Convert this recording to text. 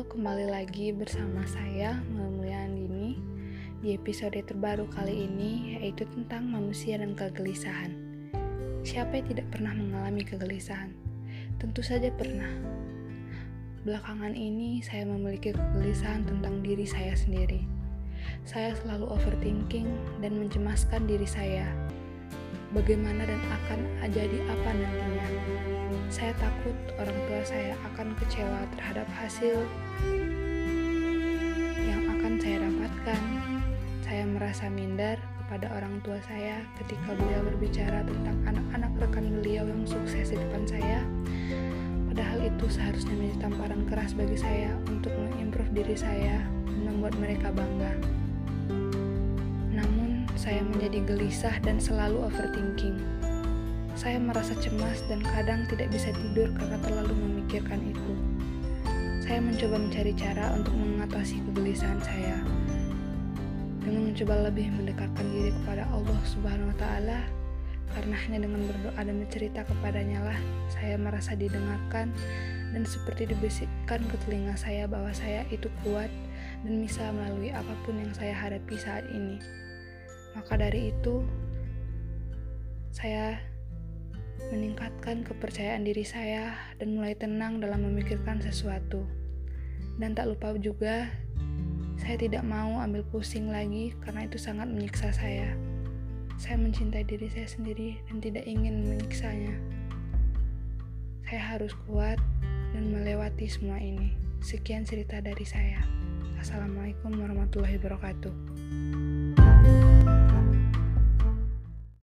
kembali lagi bersama saya Mulia Andini di episode terbaru kali ini yaitu tentang manusia dan kegelisahan. Siapa yang tidak pernah mengalami kegelisahan? Tentu saja pernah. Belakangan ini saya memiliki kegelisahan tentang diri saya sendiri. Saya selalu overthinking dan mencemaskan diri saya. Bagaimana dan akan jadi apa nantinya? Saya takut orang tua saya akan kecewa terhadap hasil yang akan saya dapatkan. Saya merasa minder kepada orang tua saya ketika beliau berbicara tentang anak-anak rekan beliau yang sukses di depan saya. Padahal itu seharusnya menjadi tamparan keras bagi saya untuk mengimprove diri saya membuat mereka bangga. Saya menjadi gelisah dan selalu overthinking. Saya merasa cemas dan kadang tidak bisa tidur karena terlalu memikirkan itu. Saya mencoba mencari cara untuk mengatasi kegelisahan saya. Dengan mencoba lebih mendekatkan diri kepada Allah Subhanahu wa taala, karena hanya dengan berdoa dan bercerita kepadanya lah saya merasa didengarkan dan seperti dibisikkan ke telinga saya bahwa saya itu kuat dan bisa melalui apa pun yang saya hadapi saat ini. Maka dari itu, saya meningkatkan kepercayaan diri saya dan mulai tenang dalam memikirkan sesuatu. Dan tak lupa juga, saya tidak mau ambil pusing lagi karena itu sangat menyiksa saya. Saya mencintai diri saya sendiri dan tidak ingin menyiksanya. Saya harus kuat dan melewati semua ini. Sekian cerita dari saya. Assalamualaikum warahmatullahi wabarakatuh.